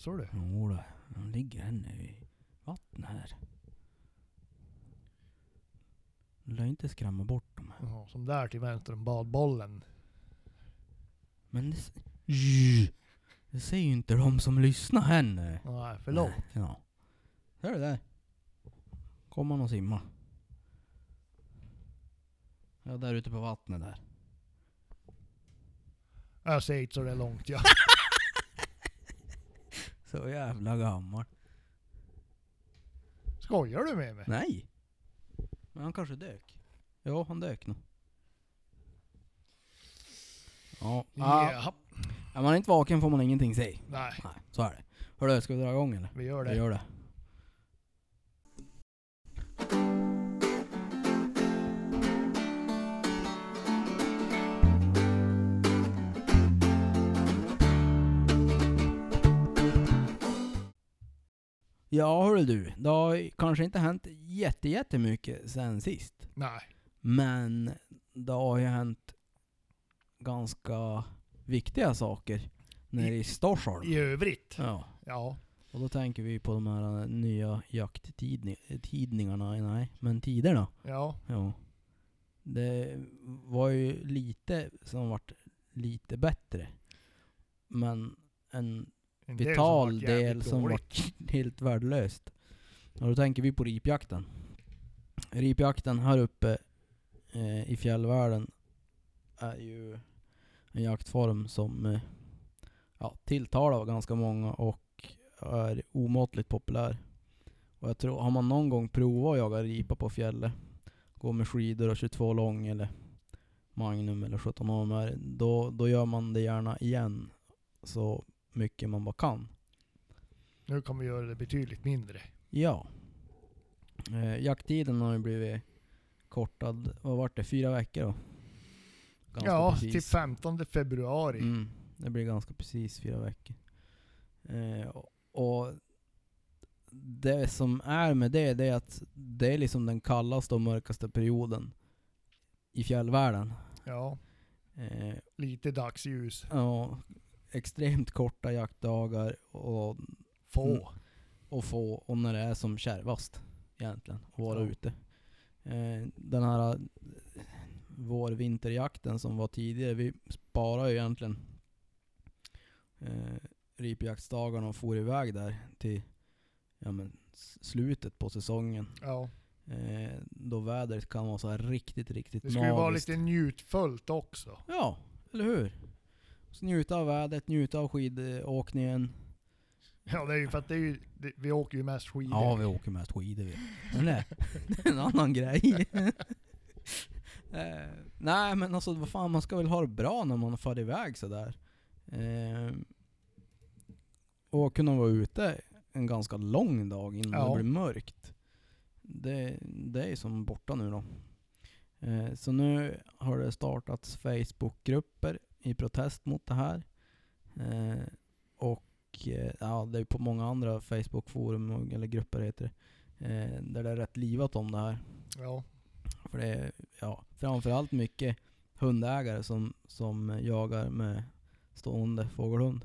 Jaså du? Jo då, de ligger här inne i vattnet här. Lär inte skrämma bort dem. Ja, som där till vänster om badbollen. Men det, s- det säger ju inte de som lyssnar här nu. Nej, förlåt. Nej, Ja. Hör du där? Kommer han och simma. Ja, där ute på vattnet där. Jag ser inte så det är långt ja. Så jävla gammal. Skojar du med mig? Nej. Men han kanske dök. Ja, han dök nog. Ja. ja. Är man inte vaken får man ingenting se. Nej, Nej, så är det. Hörru, ska vi dra igång eller? vi gör Vi det. gör det. Ja hörru du, det har kanske inte hänt jätte, jättemycket sen sist. Nej. Men det har ju hänt ganska viktiga saker nere i Storsholm. I övrigt. Ja. Ja. Och då tänker vi på de här nya jakttidningarna, nej, men tiderna. Ja. Ja. Det var ju lite som vart lite bättre. Men en En vital del som dåligt. var helt värdelöst. Och då tänker vi på ripjakten. Ripjakten här uppe eh, i fjällvärlden är ju en jaktform som eh, ja, tilltalar ganska många och är omåttligt populär. Och jag tror, har man någon gång provat att jaga ripa på fjället, gå med skidor och 22 lång eller Magnum eller 17 AMR, då, då gör man det gärna igen. Så mycket man bara kan. Nu kommer vi göra det betydligt mindre. Ja. Eh, jakttiden har ju blivit kortad, vad vart det, fyra veckor då? Ganska ja, precis. till 15 februari. Mm, det blir ganska precis fyra veckor. Eh, och, och det som är med det, det är att det är liksom den kallaste och mörkaste perioden i fjällvärlden. Ja, Eh, lite dagsljus. ja, extremt korta jaktdagar och Få. Mm. och få, och när det är som kärvast egentligen, att vara Ja. ute. Eh, den här eh, vår-vinterjakten som var tidigare, vi sparar ju egentligen eh, ripjaktsdagarna och for iväg där till ja, men, slutet på säsongen. Ja. Eh, då vädret kan vara så här riktigt, riktigt Det ska ju vara magiskt. lite njutfullt också. Ja, eller hur? Så njuta av vädret, njuta av skidåkningen. Ja, det är ju för att det är ju, det, vi åker ju mest skidor. Ja, vi åker mest skidor vi. Men det, det är en annan grej. eh, nej men alltså vad fan, man ska väl ha det bra när man far iväg sådär. Eh, och kunna vara ute en ganska lång dag innan Ja. det blir mörkt. Det, det är som borta nu då. Eh, så nu har det startats Facebookgrupper i protest mot det här. Eh, och eh, ja, det är på många andra Facebookforum, eller grupper heter det, eh, där det är rätt livat om det här. Ja. För det är ja, framförallt mycket hundägare som, som jagar med stående fågelhund.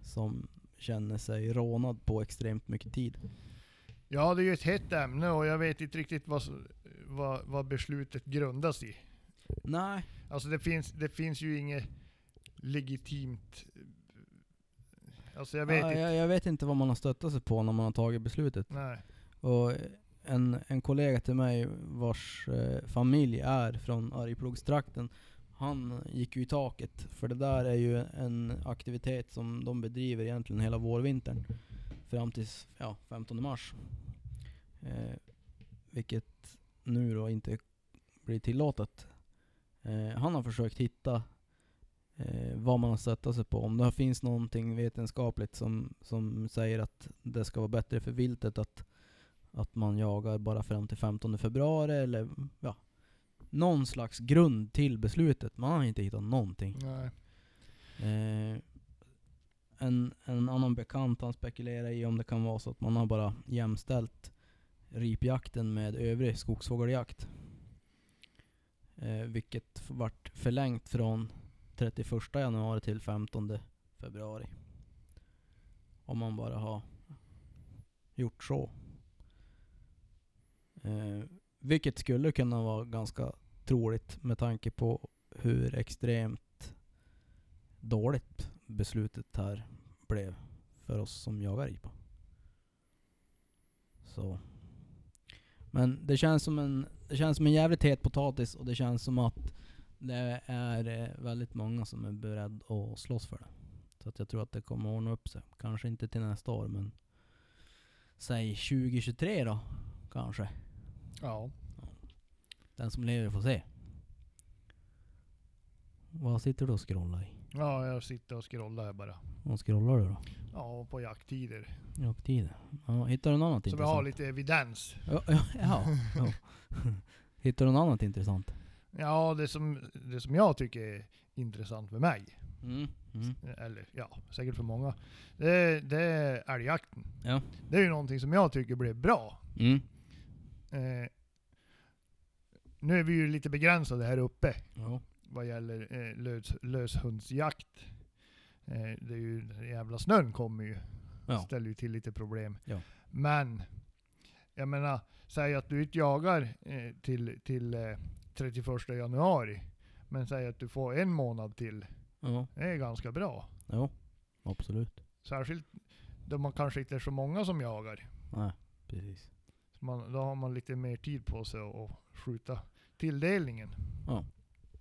Som känner sig rånad på extremt mycket tid. ja, det är ju ett hett ämne och jag vet inte riktigt vad, vad, vad beslutet grundas i. Nej, Alltså det finns, det finns ju inget legitimt... Alltså jag vet jag, inte. jag, jag vet inte vad man har stöttat sig på när man har tagit beslutet. Nej. Och en, en kollega till mig vars eh, familj är från Arjeplogstrakten, han gick ju i taket. För det där är ju en aktivitet som de bedriver egentligen hela vårvintern. Fram till ja, 15 mars. Eh, vilket nu då inte blir tillåtet. Eh, han har försökt hitta eh, vad man har stöttat sig på. Om det finns någonting vetenskapligt som, som säger att det ska vara bättre för viltet att att man jagar bara fram till 15 februari eller ja, någon slags grund till beslutet. Man har inte hittat någonting. Eh, en, en annan bekant han spekulerar i om det kan vara så att man har bara jämställt ripjakten med övrig skogsfågeljakt. Eh, vilket vart förlängt från 31 januari till 15 februari. Om man bara har gjort så. Eh, vilket skulle kunna vara ganska troligt med tanke på hur extremt dåligt beslutet här blev för oss som jagar ripa. Så. Men det känns som en, det känns som en jävligt het potatis och det känns som att det är eh, väldigt många som är beredda att slåss för det. Så att jag tror att det kommer att ordna upp sig. Kanske inte till nästa år men säg 2023 då, kanske. Ja. Den som lever får se. Vad sitter du och scrollar i? Ja, jag sitter och scrollar här bara. Vad scrollar du då? Ja, på jakttider. Jakttider? Ja, hittar du något annat Så vi intressant? har lite evidens. Ja, ja, ja, ja. Hittar du något annat intressant? Ja, det som, det som jag tycker är intressant för mig, Mm. Mm. eller ja, säkert för många, det, det är älgjakten. Ja. Det är ju någonting som jag tycker blev bra. Mm. Eh, nu är vi ju lite begränsade här uppe Ja. Vad gäller eh, lös, löshundsjakt. Eh, det är ju, den jävla snön kommer ju. Ja. Ställer ju till lite problem. Ja. Men, jag menar, säg att du inte jagar eh, till, till eh, 31 januari. Men säg att du får en månad till. Ja. Det är ganska bra. Ja. Absolut. Särskilt då man kanske inte är så många som jagar. Nej, precis. Man, då har man lite mer tid på sig att skjuta tilldelningen.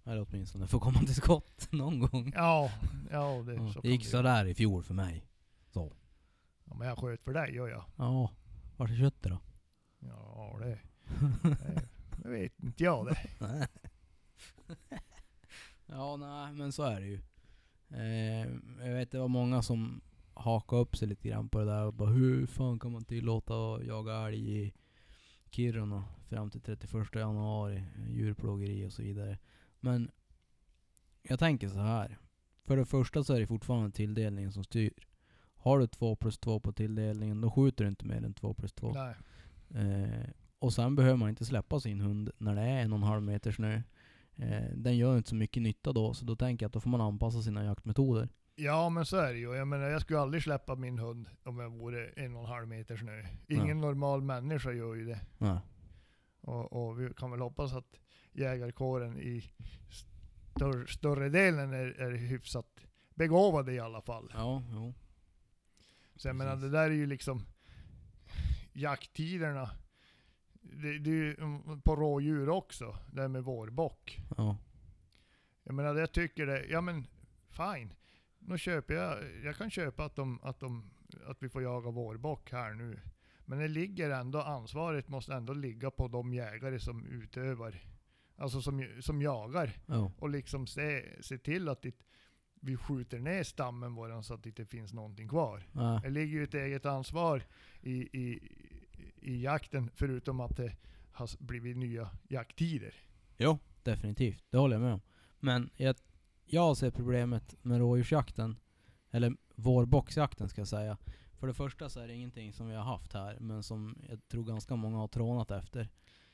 Eller åtminstone få komma till skott någon gång. Ja, ja det, Ja. så Det gick sådär i fjol för mig. Så. Ja, men jag sköt för dig, gör jag. Ja. Vart är köttet då? Ja, det, det, det vet inte jag det. Ja, nej, men så är det ju. Eh, jag vet det var många som hakade upp sig lite grann på det där och bara hur fan kan man tillåta att jaga älg i Kiruna fram till 31 januari, djurplågeri och så vidare. Men jag tänker så här. För det första så är det fortfarande tilldelningen som styr. Har du 2 plus 2 på tilldelningen, då skjuter du inte mer än 2 plus 2. Nej. Eh, och sen behöver man inte släppa sin hund när det är en och en halv meter snö. Eh, den gör inte så mycket nytta då, så då tänker jag att då får man anpassa sina jaktmetoder. Ja men så är det ju. Jag menar jag skulle aldrig släppa min hund om jag vore en och en halv meter snö. Ingen Ja. normal människa gör ju det. Nej. Och, och vi kan väl hoppas att jägarkåren i större, större delen är, är hyfsat begåvade i alla fall. Ja, jo. Så jag menar det där är ju liksom jakttiderna. Det, det är ju mm, på rådjur också, det här med vårbock. Ja. Jag menar jag tycker det, ja men fine. Nu köper jag, jag kan köpa att, de, att, de, att vi får jaga vårbock här nu. Men det ligger ändå, ansvaret måste ändå ligga på de jägare som utövar, alltså som, som jagar. Ja. Och liksom se, se till att det, vi skjuter ner stammen våran så att det inte finns någonting kvar. Nej. Det ligger ju ett eget ansvar i, i, i jakten, förutom att det har blivit nya jakttider. Jo, definitivt. Det håller jag med om. Men jag, jag ser problemet med rådjursjakten, eller vårboxjakten ska jag säga. För det första så är det ingenting som vi har haft här, men som jag tror ganska många har trånat efter.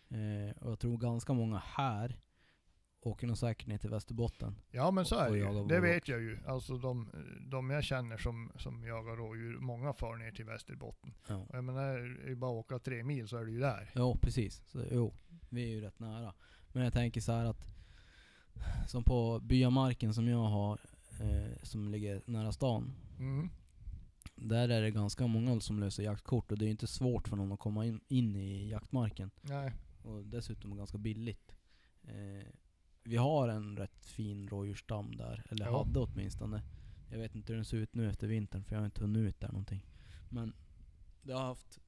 Eh, och jag tror ganska många här åker nog säkert ner till Västerbotten. Ja men så är det ju. Det vet jag ju. Alltså de, de jag känner som, som jagar rådjur, många far ner till Västerbotten. Ja. Och jag menar, det är bara att åka tre mil så är du ju där. Jo, precis. Så, jo, vi är ju rätt nära. Men jag tänker så här att, som på byamarken som jag har, eh, som ligger nära stan. Mm. Där är det ganska många som löser jaktkort och det är inte svårt för någon att komma in, in i jaktmarken. Nej. Och dessutom ganska billigt. Eh, vi har en rätt fin rådjursstam där, eller Ja. hade åtminstone. Jag vet inte hur den ser ut nu efter vintern för jag har inte hunnit ut där någonting. Men det har haft,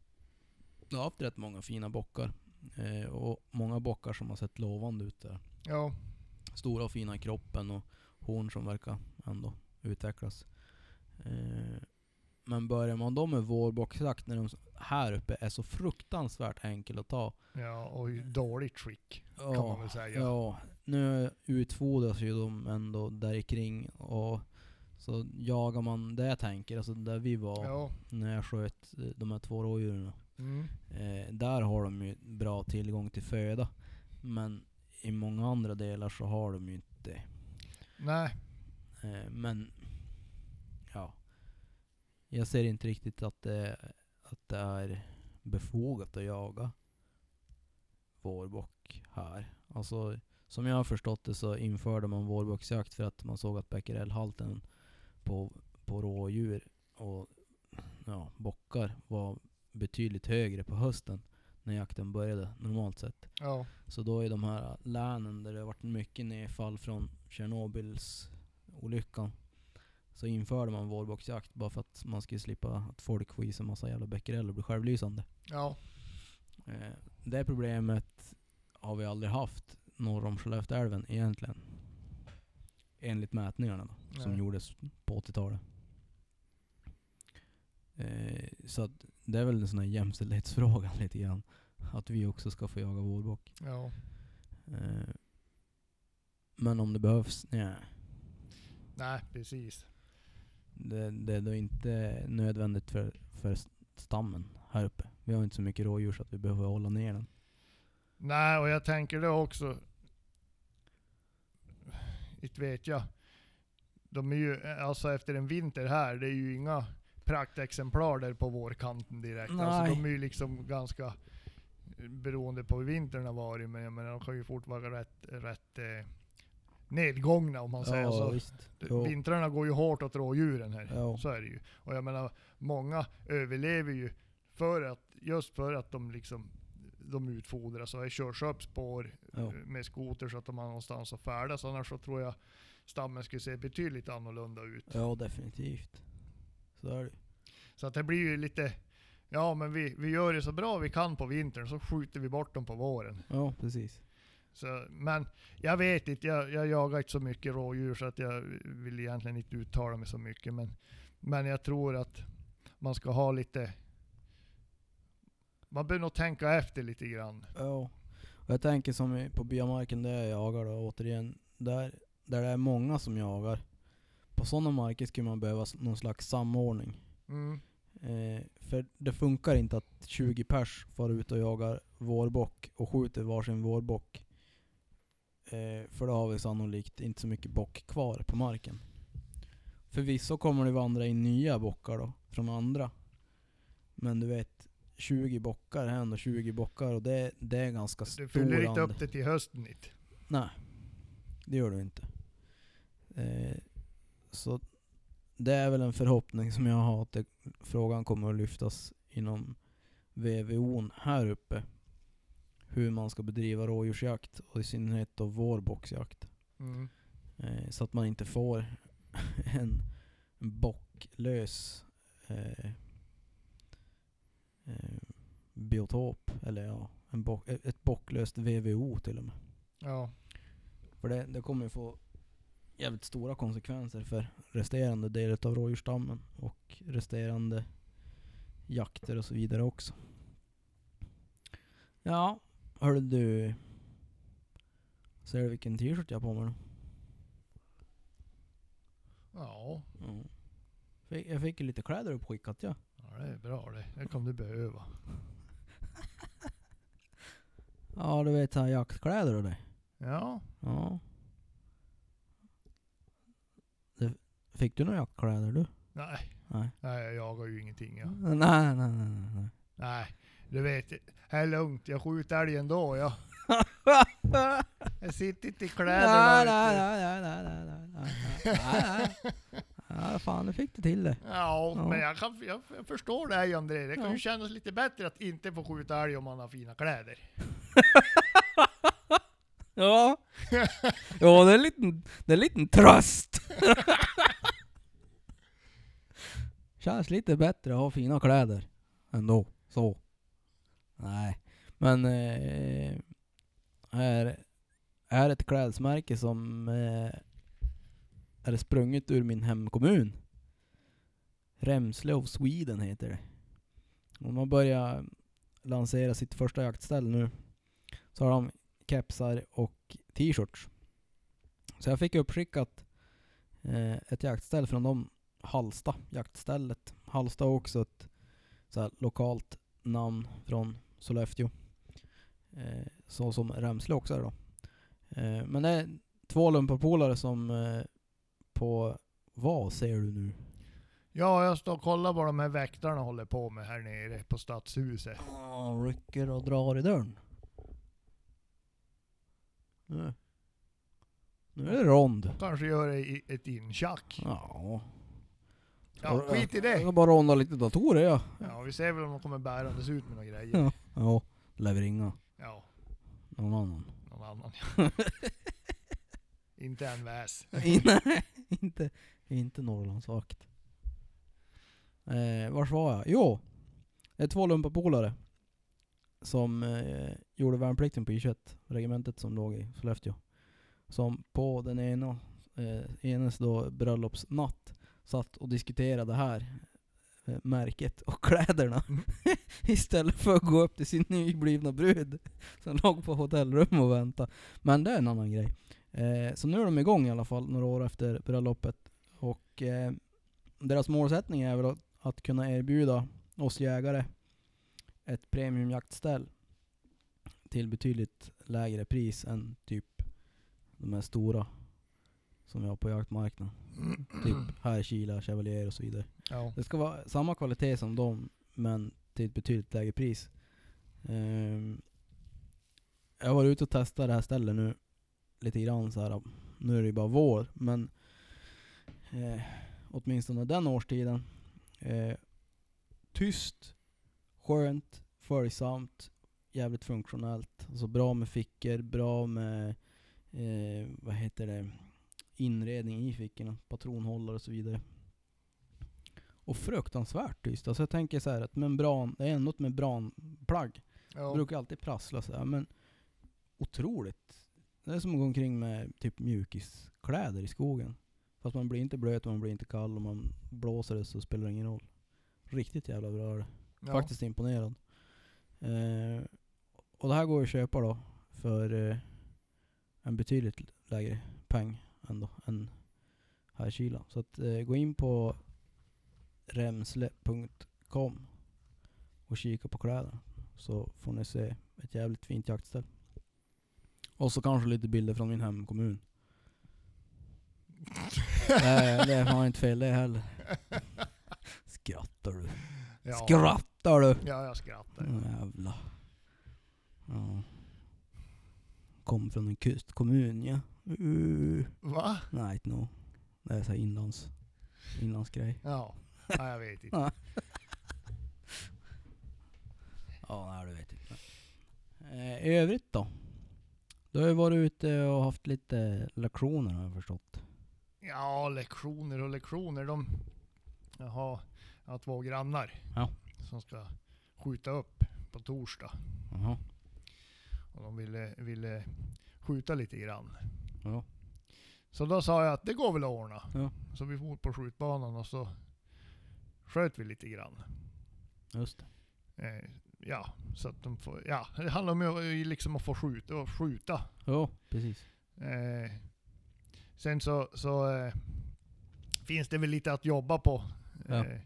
det har haft rätt många fina bockar. Eh, och många bockar som har sett lovande ut där. Ja. Stora och fina i kroppen och horn som verkar ändå utvecklas. Eh, men börjar man då med vårboxjakt när de här uppe är så fruktansvärt enkel att ta. Ja, och dåligt skick kan Ja, man väl säga. Ja, nu utfodras ju de ändå där kring och så jagar man det jag tänker, alltså där vi var Ja. när jag sköt eh, de här två rådjuren. Mm. Eh, där har de ju bra tillgång till föda. Men i många andra delar så har de ju inte Nej. Eh, men jag ser inte riktigt att det, att det är befogat att jaga vårbock här. Alltså, som jag har förstått det så införde man vårbocksjakt för att man såg att becquerelhalten på, på rådjur och ja, bockar var betydligt högre på hösten när jakten började normalt sett. Ja. Så då i de här länen där det har varit mycket nedfall från Tjernobyls olyckan så införde man vårbocksjakt bara för att man skulle slippa att folk får i sig massa jävla becquerel och bli självlysande. Ja. Eh, det problemet har vi aldrig haft norr om Skellefteälven egentligen. Enligt mätningarna då, som gjordes på 80-talet. Eh, så att det är väl en sån här jämställdhetsfråga lite grann. Att vi också ska få jaga vårbock. Ja. Eh, men om det behövs, nej. Nej, precis. Det, det är då inte nödvändigt för, för stammen här uppe. Vi har inte så mycket rådjur så att vi behöver hålla ner den. Nej, och jag tänker det också. Inte vet jag. De är ju, alltså efter en vinter här, det är ju inga praktexemplar där på vårkanten direkt. Alltså de är ju liksom ganska beroende på hur vintern har varit, men jag menar de kan ju fort vara rätt, rätt eh, nedgångna om man säger så. visst. Jo. Vintrarna går ju hårt åt rådjuren här. Ja. Så är det ju. Och jag menar, många överlever ju för att, just för att de liksom de utfodras och det körs upp spår Ja. med skoter så att de har någonstans att färdas. Annars så tror jag stammen skulle se betydligt annorlunda ut. Ja, definitivt. Så är det. Så att det blir ju lite, ja men vi, vi gör det så bra vi kan på vintern, så skjuter vi bort dem på våren. Ja, precis. Så, men jag vet inte, jag, jag jagar inte så mycket rådjur så att jag vill egentligen inte uttala mig så mycket. Men, men jag tror att man ska ha lite... Man bör nog tänka efter lite grann. Ja. Och jag tänker som på byamarken där jag jagar då, återigen. Där, där det är många som jagar. På sådana marker skulle man behöva någon slags samordning. Mm. Eh, för det funkar inte att 20 pers far ut och jagar vårbock och skjuter varsin vårbock. Eh, för då har vi sannolikt inte så mycket bock kvar på marken. Förvisso kommer det vandra in nya bockar då, från andra. Men du vet, 20 bockar är ändå 20 bockar och det, det är ganska Du stor fyller inte upp det till hösten inte. Nej, det gör du inte. Eh, så det är väl en förhoppning som jag har att det, frågan kommer att lyftas inom VVO'n här uppe. Hur man ska bedriva rådjursjakt och i synnerhet då vårbocksjakt. Mm. Eh, så att man inte får en, bocklös eh, eh, biotop. Eller ja, en bock, ett ett bocklöst VVO till och med. Ja. För det, det kommer ju få jävligt stora konsekvenser för resterande delar av rådjursstammen och resterande jakter och så vidare också. Ja, hörde du. Ser du vilken t-shirt jag har på mig då? Ja. Ja. Fick, jag fick ju lite kläder uppskickat ja. ja, det är bra det. Det kan du behöva. Ja du vet såhär jaktkläder och det. Ja. Ja. Det, fick du några jaktkläder du? Nej. Nej. Nej, jag jagar ju ingenting. Ja. Nej, nej, nej, nej. nej. Du vet. Det är lugnt. Jag skjuter älg ändå. Ja. Jag sitter inte i kläderna. Nej, nej, nej, nej, nej, nej, nej, nej, nej. Ja, fan nu fick du till det. Ja, Ja. men jag, kan, jag, jag förstår dig André. Det kan Ja. ju kännas lite bättre att inte få skjuta älg om man har fina kläder. Ja. Ja, det är en liten, det är en liten tröst. Känns lite bättre att ha fina kläder ändå. Så. Nej. Men eh, är, är ett klädesmärke som eh, är sprunget ur min hemkommun. Remsle of Sweden heter det. De har börjat lansera sitt första jaktställ nu så har de kepsar och t-shirts. Så jag fick uppskickat eh, ett jaktställ från dem, Halsta jaktstället. Halsta är också ett så här, lokalt namn från Sollefteå. Eh, så som Remsle också är då. Eh, men det är två lumparpolare som eh, på, vad ser du nu? Ja, jag står och kollar vad de här väktarna håller på med här nere på stadshuset. Ja, rycker och drar i dörren. Nu, nu är det rond. Kanske gör i- ett intjack. Ja. Ja, skit i Jag det. ska bara ronda lite datorer ja. Ja, vi ser väl om de kommer bärandes ut med några grejer. Ja. Ja, lär vi ringa Ja, någon annan. någon annan. Inte en väs. Nej, inte, inte Norrlandsvakt. Eh, vars var jag? Jo, det är två lumpapolare som eh, gjorde värnplikten på I21, regementet som låg i Sollefteå. Som på den ena, eh, enes då bröllopsnatt satt och diskuterade det här märket och kläderna Mm. istället för att gå upp till sin nyblivna brud som låg på hotellrum och väntade. Men det är en annan grej. Eh, så nu är de igång i alla fall, några år efter bröllopet. Och eh, deras målsättning är väl att, att kunna erbjuda oss jägare ett premiumjaktställ till betydligt lägre pris än typ de här stora som vi har på jaktmarknaden. Typ Härkila, Chevalier och så vidare. Ja. Det ska vara samma kvalitet som dem, men till ett betydligt lägre pris. Ehm, jag varit ute och testat det här stället nu lite grann så här. Nu är det ju bara vår, men eh, åtminstone den årstiden. Eh, tyst, skönt, följsamt, jävligt funktionellt. Alltså bra med fickor, bra med eh, vad heter det, inredning i fickorna, patronhållare och så vidare. Och fruktansvärt tyst. Alltså jag tänker så här att membran, det är ändå ett membranplagg. Det Ja. brukar alltid prassla så här, men otroligt. Det är som att gå omkring med typ mjukiskläder i skogen. Fast man blir inte blöt och man blir inte kall och man blåser det så spelar det ingen roll. Riktigt jävla bra är det. Ja. Faktiskt imponerad. Eh, och det här går att köpa då för eh, en betydligt lägre peng ändå än här i Kila. Så att eh, gå in på remsle.com och kika på kläderna. Så får ni se ett jävligt fint jaktställ. Och så kanske lite bilder från min hemkommun. Nej, det är fan inte fel det heller. Skrattar du? Ja. Skrattar du? Ja, jag skrattar. Mm. Jävla. Ja. Kom från en kustkommun ja. Uh. Va? Nej, inte nog. Det är så här inlands, inlandsgrej. Ja. ja, jag vet inte. Ja, nej du vet inte. Eh, I övrigt då? Du har ju varit ute och haft lite lektioner har jag förstått. Ja, lektioner och lektioner. De... Jaha, jag har två grannar. Ja. Som ska skjuta upp på torsdag. Jaha. Och de ville, ville skjuta lite grann. Ja. Så då sa jag att det går väl att ordna. Ja. Så vi for på skjutbanan och så sköt vi lite grann. Just det. Eh, ja, så att de får, ja, det handlar om att, liksom att få skjuta. Och skjuta. Ja, precis. Eh, sen så, så eh, finns det väl lite att jobba på Ja. eh,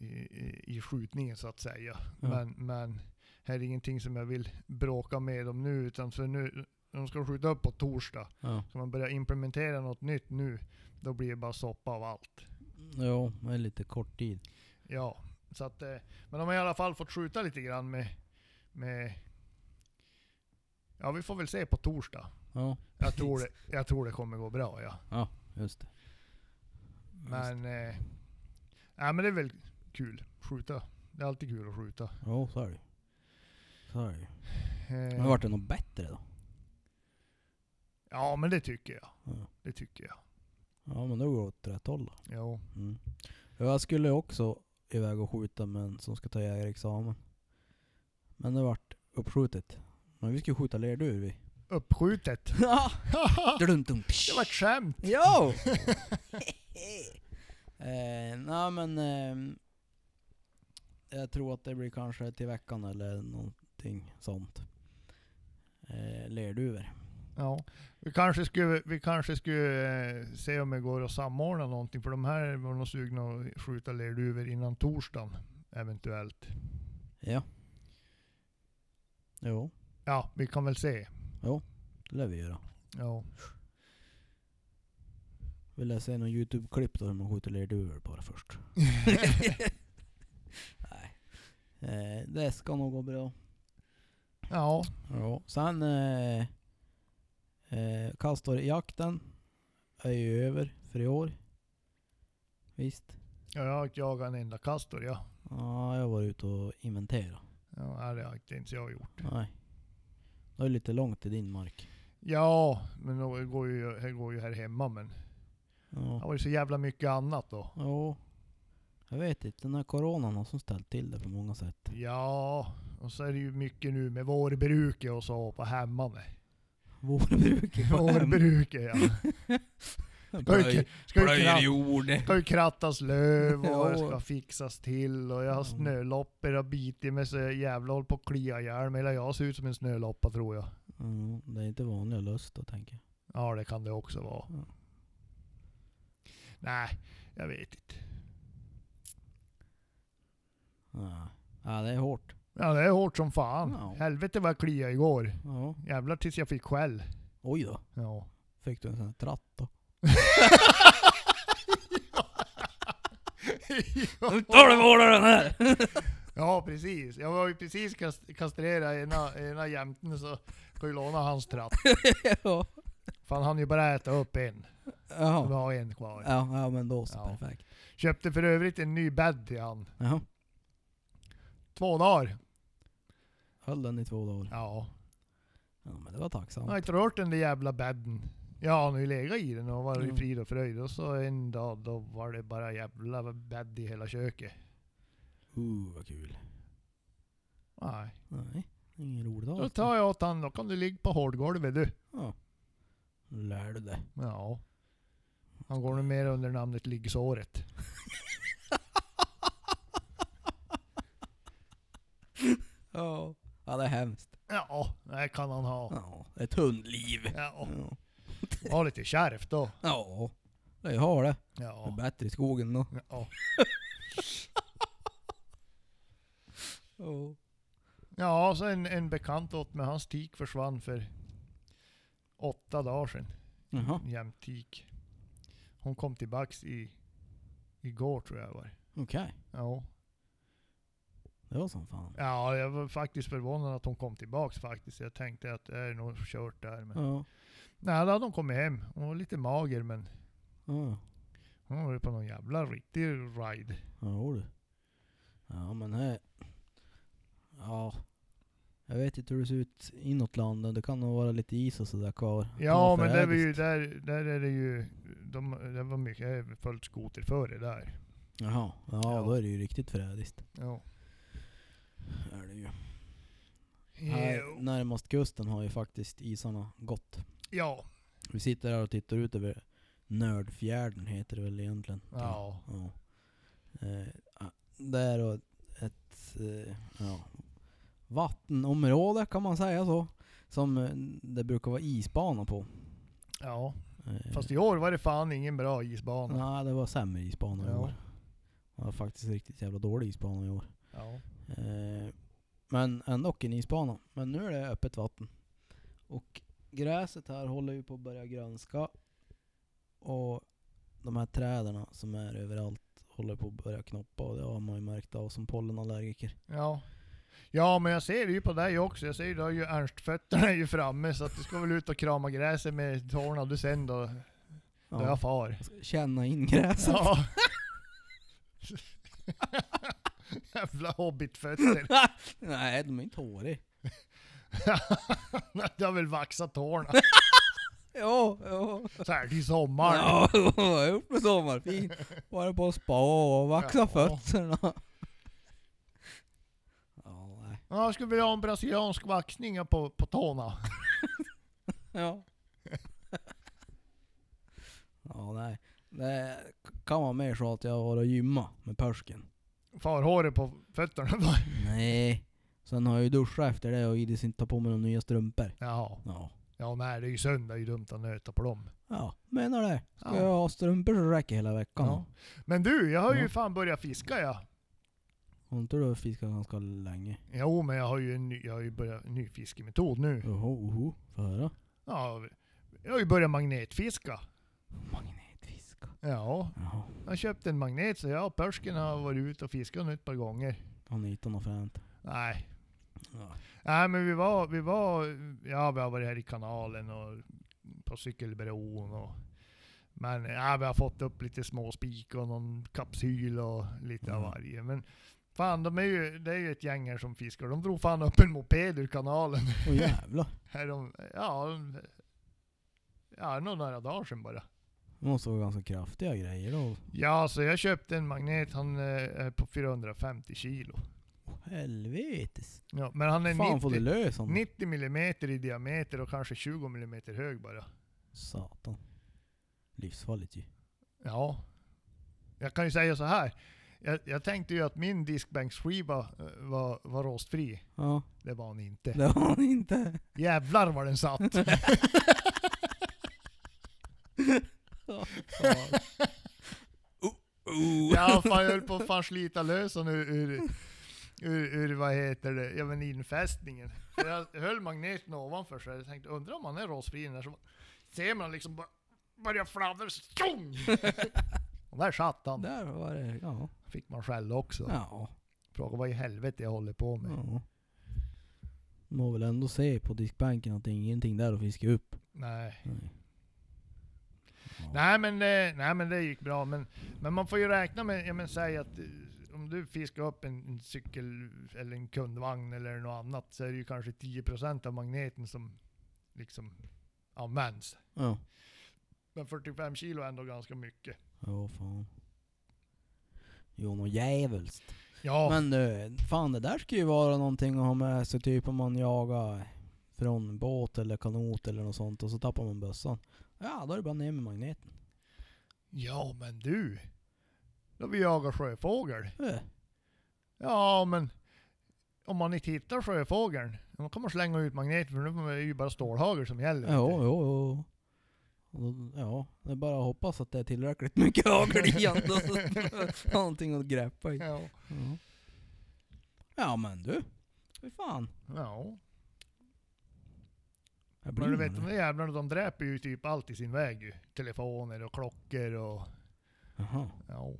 i, i, skjutningen så att säga. Ja. Men, men här är ingenting som jag vill bråka med dem nu. Utan för nu, de ska skjuta upp på torsdag. Ja. Ska man börja implementera något nytt nu, då blir det bara soppa av allt. Jo, det är lite kort tid. Ja, så att, eh, men de har i alla fall fått skjuta lite grann med, med Ja, vi får väl se på torsdag. Ja, Jag tror det, jag tror det kommer gå bra ja. ja just det. Men, eh, ja, men det är väl kul. Skjuta. Det är alltid kul att skjuta. Jo, så är det. Så är det. Eh, Men vart det något bättre då? Ja, men det tycker jag. Ja. Det tycker jag. Ja men då går det åt rätt håll då. Jo. Mm. Ja, Jag skulle också iväg och skjuta med en som ska ta jägarexamen. Men det vart uppskjutet. Men vi ska ju skjuta lerduvor vi. Uppskjutet. Ja! Det var ett skämt. Jo! eh, Nej men... Eh, jag tror att det blir kanske till veckan eller någonting sånt. Eh, lerduvor. Ja. Vi kanske skulle, vi kanske skulle eh, se om det går att samordna någonting. För de här var nog sugna att skjuta lerduvor innan torsdagen. Eventuellt. Ja. Jo, Ja, vi kan väl se. det lär vi göra. Ja. Vill jag se någon Youtube-klipp då hur man skjuter lerduvor bara först. Nej. Eh, det ska nog gå bra. Ja, Ja. Sen eh, eh, kastorjakten är ju över för i år. Visst? jag har inte jagat en enda kastor ja. Ja, jag var ute och inventera. Ja, det har inte ens jag gjort. Nej. Det är lite långt till din mark. Ja, men det går ju, det går ju här hemma men det Ja. var ju så jävla mycket annat då. Jo. Jag vet inte, den här coronan har som ställt till det på många sätt. Ja, och så är det ju mycket nu med vårbruket och så på hemmane. Vårbruket på. Vårbruket ja. Ska ju, ska ju, kratt, ska ju krattas löv och det ska fixas till och jag har snöloppor och bitit mig så jävla håller på att klia ihjäl mig. Eller jag ser ut som en snöloppa tror jag. Mm, det är inte vanliga lust då tänker jag. Ja det kan det också vara. Ja. Nej, jag vet inte. Ja. ja, det är hårt. Ja det är hårt som fan. Ja. Helvete vad jag kliade igår. Ja. Jävlar tills jag fick skäll. Oj då. Ja. Fick du en sån här tratt då? Nu tar du vårdaren här! Ja precis. Jag var ju precis kast- kastrerad ena, ena jämten så ska ju låna hans tratt. ja. Fan han ju bara äta upp en. Vi Jaha. har en kvar. Ja, ja men då så. Ja. Perfekt. Köpte för övrigt en ny bädd till han. Jaha. Två dagar. Höll den i två dagar. Ja. Ja men det var Jag har tacksamt. inte rört den där jävla bädden. Ja, han har ju legat i den och varit i Mm. frid och fröjd. Och så en dag då var det bara jävla bädd i hela köket. Uh vad kul. Nej. Nej, ingen rolig dag. Då tar jag åt han, då kan du ligga på hårdgolvet du. Ja. Nu lär du dig. Ja. Han går nog mer under namnet liggsåret. Ja. Ja det är hemskt. Ja, det kan han ha. Ja. Ett hundliv. Ja, Ja. var lite kärvt då. Ja. Det har det. Det är Ja. bättre i skogen då. Ja. Ja. Ja, så en, en bekant åt mig, hans tik försvann för åtta dagar sedan. Jaha. Jämtik. Hon kom tillbaks i, igår tror jag det var. Okej. Ja. Det var som fan. ja, jag var faktiskt förvånad att hon kom tillbaks faktiskt. Jag tänkte att det är nog kört där. Men... Ja. Nej, då hade hon kommit hem. Hon var lite mager men Ja. hon var på någon jävla riktig ride. Ja du. Ja men här. Ja. Jag vet inte hur det ser ut inåt landet. Det kan nog vara lite is och sådär kvar. Ja, men det är ju, där, där är det ju, de, det var mycket, jag har följt skoter före där. Jaha. Ja, Ja. då är det ju riktigt förrädiskt. Ja. Är det ju. Här närmast kusten har ju faktiskt isarna gått. Ja. Vi sitter här och tittar ut över Nördfjärden heter det väl egentligen. Ja. ja. Eh, ah, det är då ett eh, ja, vattenområde kan man säga så. Som eh, det brukar vara isbana på. Ja. Eh, Fast i år var det fan ingen bra isbana. Nej, det var sämre isbana i Ja. år. Det var faktiskt riktigt jävla dålig isbana i år. Ja. Eh, men ändå en isbana. Men nu är det öppet vatten. Och gräset här håller ju på att börja grönska. Och de här träden som är överallt håller på att börja knoppa och det har man ju märkt av som pollenallergiker. Ja. Ja, men jag ser det ju på dig också. Jag ser ju, du har ju Ernst-fötterna är ju framme så att du ska väl ut och krama gräset med tårna du sen då, då Ja. jag far. Känna in gräset. Ja. Jävla hobbitfötter. Nej, de är inte håriga. du har väl vaxat tårna Ja, ja. så här till sommaren. Ja, jag gjort med sommarfin. Bara på spa och vaxa Ja. fötterna. Ja, nej. Ja, jag skulle vilja ha en brasiliansk vaxning på, på tårna. Ja. ja, nej. Det kan vara mer så att jag har att gymma med persken. Farhåret på fötterna då. Nej. Sen har jag ju duschat efter det och Idis inte ta på mig några nya strumpor. Jaha. Ja. Ja, nej det är ju söndag, det är ju dumt att nöta på dem. Ja, menar det. Ska Ja. jag ha strumpor så räcker hela veckan. Ja. Men du, jag har ju Ja. fan börjat fiska ja. Har inte du fiskat ganska länge? Jo, men jag har ju en ny, jag har ju börjat en ny fiskemetod nu. Oho, oho. Få höra. Ja, jag har ju börjat magnetfiska. Magnetfisk. Ja, Jaha. jag köpte en magnet så jag och Pörsken har varit ute och fiskat nu ett par gånger. Har ni hittat något fränt? Nej. Ja. Nej men vi var, vi var, ja vi har varit här i kanalen och på cykelbron och men ja, vi har fått upp lite små spik och någon kapsyl och lite av Mm. varje. Men fan, de är ju, det är ju ett gäng här som fiskar. De drog fan upp en moped ur kanalen. Åh jävlar. Här om, ja, ja, nog några dagar sedan bara. Det måste vara ganska kraftiga grejer då. Ja, så jag köpte en magnet, han eh, är på 450 kilo. Helvetes. Ja, men han är Fan får du 90, lös honom? 90 millimeter i diameter och kanske 20 millimeter hög bara. Satan. Livsfarligt ju. Ja. Jag kan ju säga så här. Jag, jag tänkte ju att min diskbänksskiva eh, var, var rostfri. Ja, Det var han inte. det har han inte. Jävlar vad den satt! Oh, oh. Ja, fan, jag höll på att fan slita lös honom ur, ur, ur, ur, vad heter det, ja men infästningen. Så jag höll magneten ovanför så jag tänkte, undrar om han är rostfri den där så ser man liksom bara börja fladdra, tjong! Och där satt han. Där var det, ja. Fick man skälla också. Ja. Fråga vad i helvete jag håller på med. ja. Må väl ändå se på diskbanken att det är ingenting där att fiska upp. Nej. Nej. Nej men, det, nej men det gick bra. Men, men man får ju räkna med, jag men säg att eh, om du fiskar upp en, en cykel eller en kundvagn eller något annat så är det ju kanske 10% av magneten som liksom används. Ja. Men 45 kilo är ändå ganska mycket. Ja, fan. Jo, något djävulskt. Ja, Men du, fan det där ska ju vara någonting att ha med sig typ om man jagar från båt eller kanot eller något sånt och så tappar man bössan. Ja, då är det bara ner med magneten. ja men du. Då vi jagar sjöfågel. Eh, Ja men om man inte hittar sjöfågeln, då kan man slänga ut magneten för nu är det ju bara stålhagel som gäller. Jo, jo, jo. Ja, det är bara att hoppas att det är tillräckligt mycket hagel i så någonting att greppa i. Ja. Ja. ja men du, fy fan. ja. Blir Men du vet de där jävlarna de dräper ju typ allt i sin väg ju. Telefoner och klockor och... Jaha. Ja.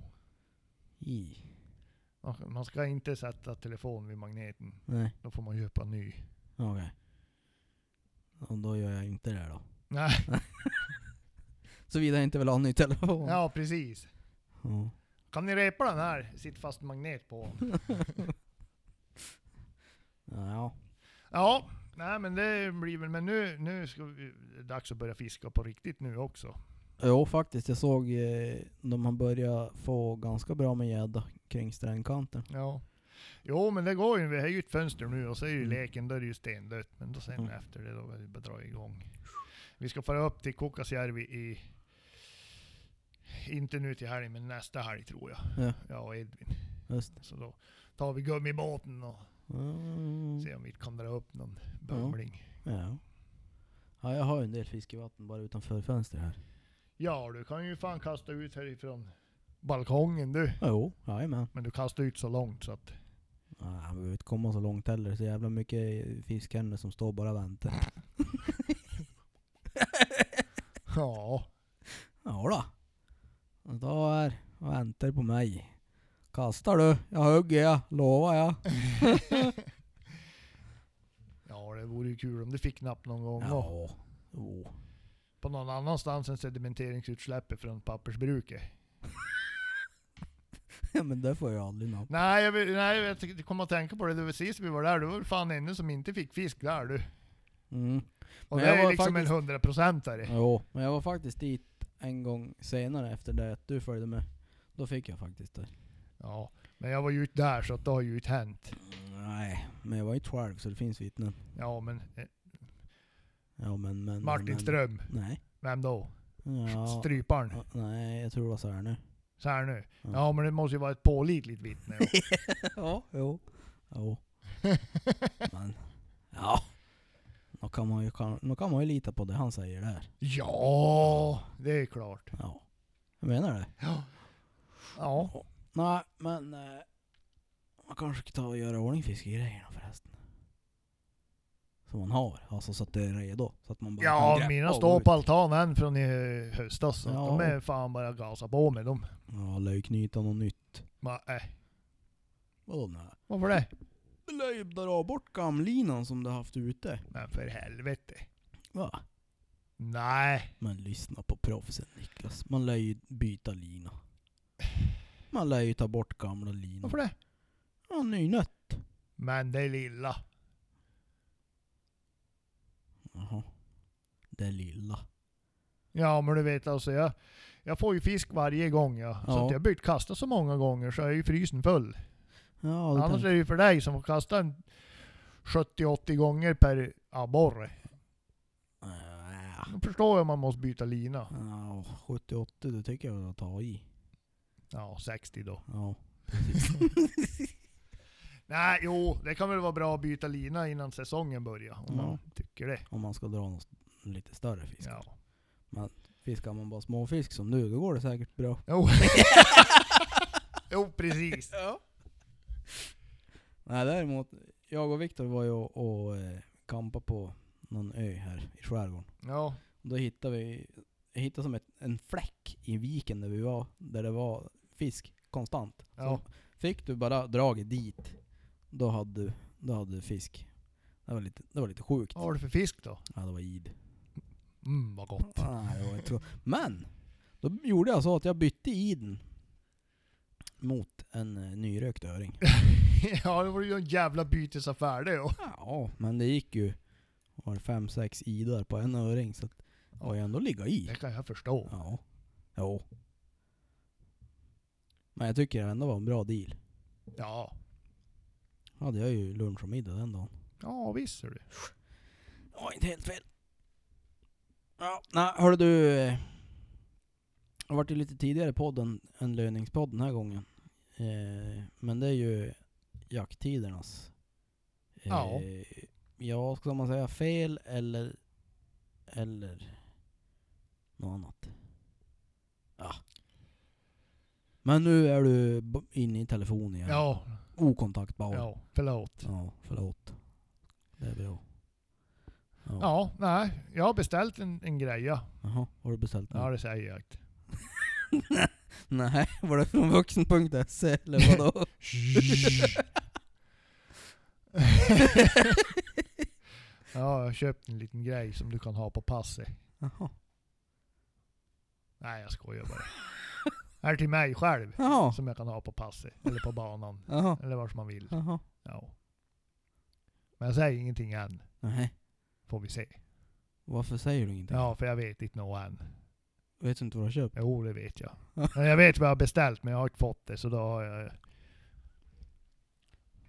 I. Man ska- inte sätta telefon vid magneten. Nej, Då får man köpa ny. okej. Och då gör jag inte det då. Nej. Såvida jag inte vill ha en ny telefon. Ja precis. Ja. Kan ni repa den här? Sitt fast magnet på. Ja. Ja. Nej men det blir väl, men nu, nu ska vi, det är dags att börja fiska på riktigt nu också. Jo faktiskt, jag såg eh, de har börjat få ganska bra med gädda kring strängkanten. Ja. Jo men det går ju, vi har ju ett fönster nu och så är ju Mm. leken, då är det ju stendött. Men då sen Mm. efter det, då är det bara dra igång. Vi ska fara upp till Kukkasjärvi i, inte nu till helgen, men nästa helg tror jag. Ja, Jag och Edvin. just. Så då tar vi gummibåten och Mm. ser om vi kan dra upp någon bumling. Ja. ja, jag har ju en del fiskevatten bara utanför fönstret här. Ja, du kan ju fan kasta ut härifrån balkongen du. Jo, jajamän. Men du kastar ut så långt så att... Ja, jag behöver inte komma så långt heller. Så jävla mycket fiskhänder som står bara och väntar. Ja. Ja då. Och då är och väntar på mig. Kastar du? Jag hugger jag, lovar jag. Ja, det vore ju kul om du fick napp någon gång. och Ja. Jo. På någon annanstans än sedamenteringsutsläppet från pappersbruket. Ja, men det får jag aldrig napp. Nej, jag, vill- nej, jag komma att tänka på det. det var sist vi var där, det var fan ännu som inte fick fisk där du. Mm. Och Men det jag är var liksom faktiskt- en hundraprocentare. Jo, men jag var faktiskt dit en gång senare efter det att du följde med. Då fick jag faktiskt det. Ja. Men jag var ju ute där så att det har ju inte hänt. Nej, men jag var inte själv så det finns vittnen. Ja men eh, Ja men men... Martin men, Ström, Nej. vem då? Ja. Stryparen? ja, Nej, jag tror det var så här nu. Så här nu. Ja. Ja men det måste ju vara ett pålitligt vittne. ja, jo. Jo. men, ja. Då kan, man ju, kan, då kan man ju lita på det han säger där. ja, det är klart. Ja. Jag menar det. Ja. Ja. Nej, men... Eh, man kanske ska ta och göra ordning fiskegrejerna förresten. som man har. Alltså så att det är redo. Så att man bara Ja, kan mina greppa står på ut. altanen från i höstas. Så Ja. de är fan bara gasa på med dem. Ja, lär ju knyta något nytt. Ma, äh. Vadå nej? Varför det? Du lär ju dra bort gamlinan som du haft ute. Men för helvete. Va? Nej. Men lyssna på proffsen Niklas. Man lär ju byta lina. Man lär ju ta bort gamla linor. Varför det? Ja, nynött. Men det lilla. Jaha. Det lilla. Ja men du vet alltså jag, jag får ju fisk varje gång ja. Så Ja. att jag har bytt kasta så många gånger så är ju frysen full. Ja, det Annars tänkte- är det ju för dig som får kasta en 70-80 gånger per abborre. Äh, Då förstår jag om man måste byta lina. Ja, 70-80 det tycker jag att ta i. Ja, 60 då. Ja. Nej, jo, det kan väl vara bra att byta lina innan säsongen börjar. Om Ja. man tycker det. Om man ska dra något lite större fisk. Ja. Fiskar man bara småfisk som du, då går det säkert bra. Jo. jo, precis. Ja. Nej däremot, jag och Viktor var ju och, och eh, kampa på någon ö här i skärgården. Ja, Då hittade vi, jag hittade som ett, en fläck i viken där vi var, där det var fisk konstant. ja. Så fick du bara dragit dit, då hade du, då hade du fisk. Det var lite, det var lite sjukt. Vad har du för fisk då? Ja det var id. Mm, vad gott. Nej, det var inte. Men, då gjorde jag så att jag bytte iden mot en eh, nyrökt öring. ja, det var ju en jävla bytesaffär det. Ja, men det gick ju var det fem, sex idar på en öring så att det var ju ändå ligga i. Det kan jag förstå. Ja. Jo. Men jag tycker det ändå var en bra deal. Ja. Hade jag ju lunch och middag den dagen. Ja, visst det. Det var inte helt fel. Ja, nej hörru du. eh, Det har varit lite tidigare podden än löningspodd den här gången. Eh, men det är ju jakttidernas. Eh, Ja. Ja, ska man säga fel eller eller något annat? Ja. Men nu är du inne i telefon igen. Ja, Okontaktbar. Ja. ja, förlåt. förlåt. Det är bra. Ja. Ja, nej. Jag har beställt en, en greja. Jaha, har du beställt nu? Ja, det säger jag inte. Nej, var det från vuxen.se eller vadå? ja, jag har köpt en liten grej som du kan ha på passet. Jaha. Nej, jag skojar bara. Är till mig själv. Jaha. Som jag kan ha på passet. Eller på banan. Jaha. Eller vart man vill. Jaha. Ja. Men jag säger ingenting än. Nej. Får vi se. Varför säger du ingenting? Ja, för jag vet inte något än. Vet du inte vad du har köpt? Jo, det vet jag. Jag vet vad jag har beställt, men jag har inte fått det. Så då har jag...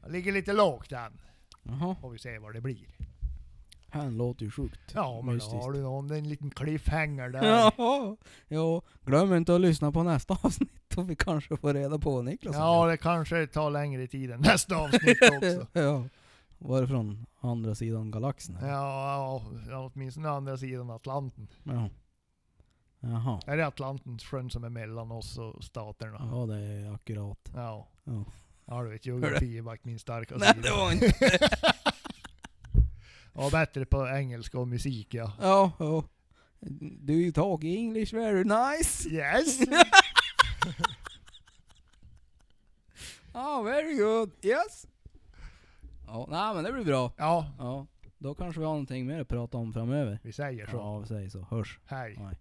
Jag ligger lite lågt än. Jaha. Får vi se vad det blir. Han låter ju sjukt Ja, men då mystiskt. har du någon, en liten cliffhanger där. Ja, glöm inte att lyssna på nästa avsnitt och vi kanske får reda på vad Niklas Ja, det kanske tar längre tid än nästa avsnitt också. ja. Var det från andra sidan galaxen? eller? Ja, ja, åtminstone andra sidan Atlanten. Jaha. Jaha. Är det Atlanten, sjön som är mellan oss och staterna? Ja, det är akkurat. Ja. Ja. Ja du vet, geografi är min starka Nej, sida. det var inte Ja, bättre på engelska och musik ja. Ja, ja. Do you talk English very nice? Yes! Oh, very good. Yes. Ja, nej men det blir bra. Ja, Ja, då kanske vi har någonting mer att prata om framöver. vi säger så. Ja, vi säger så. Hörs. Hej. Nej.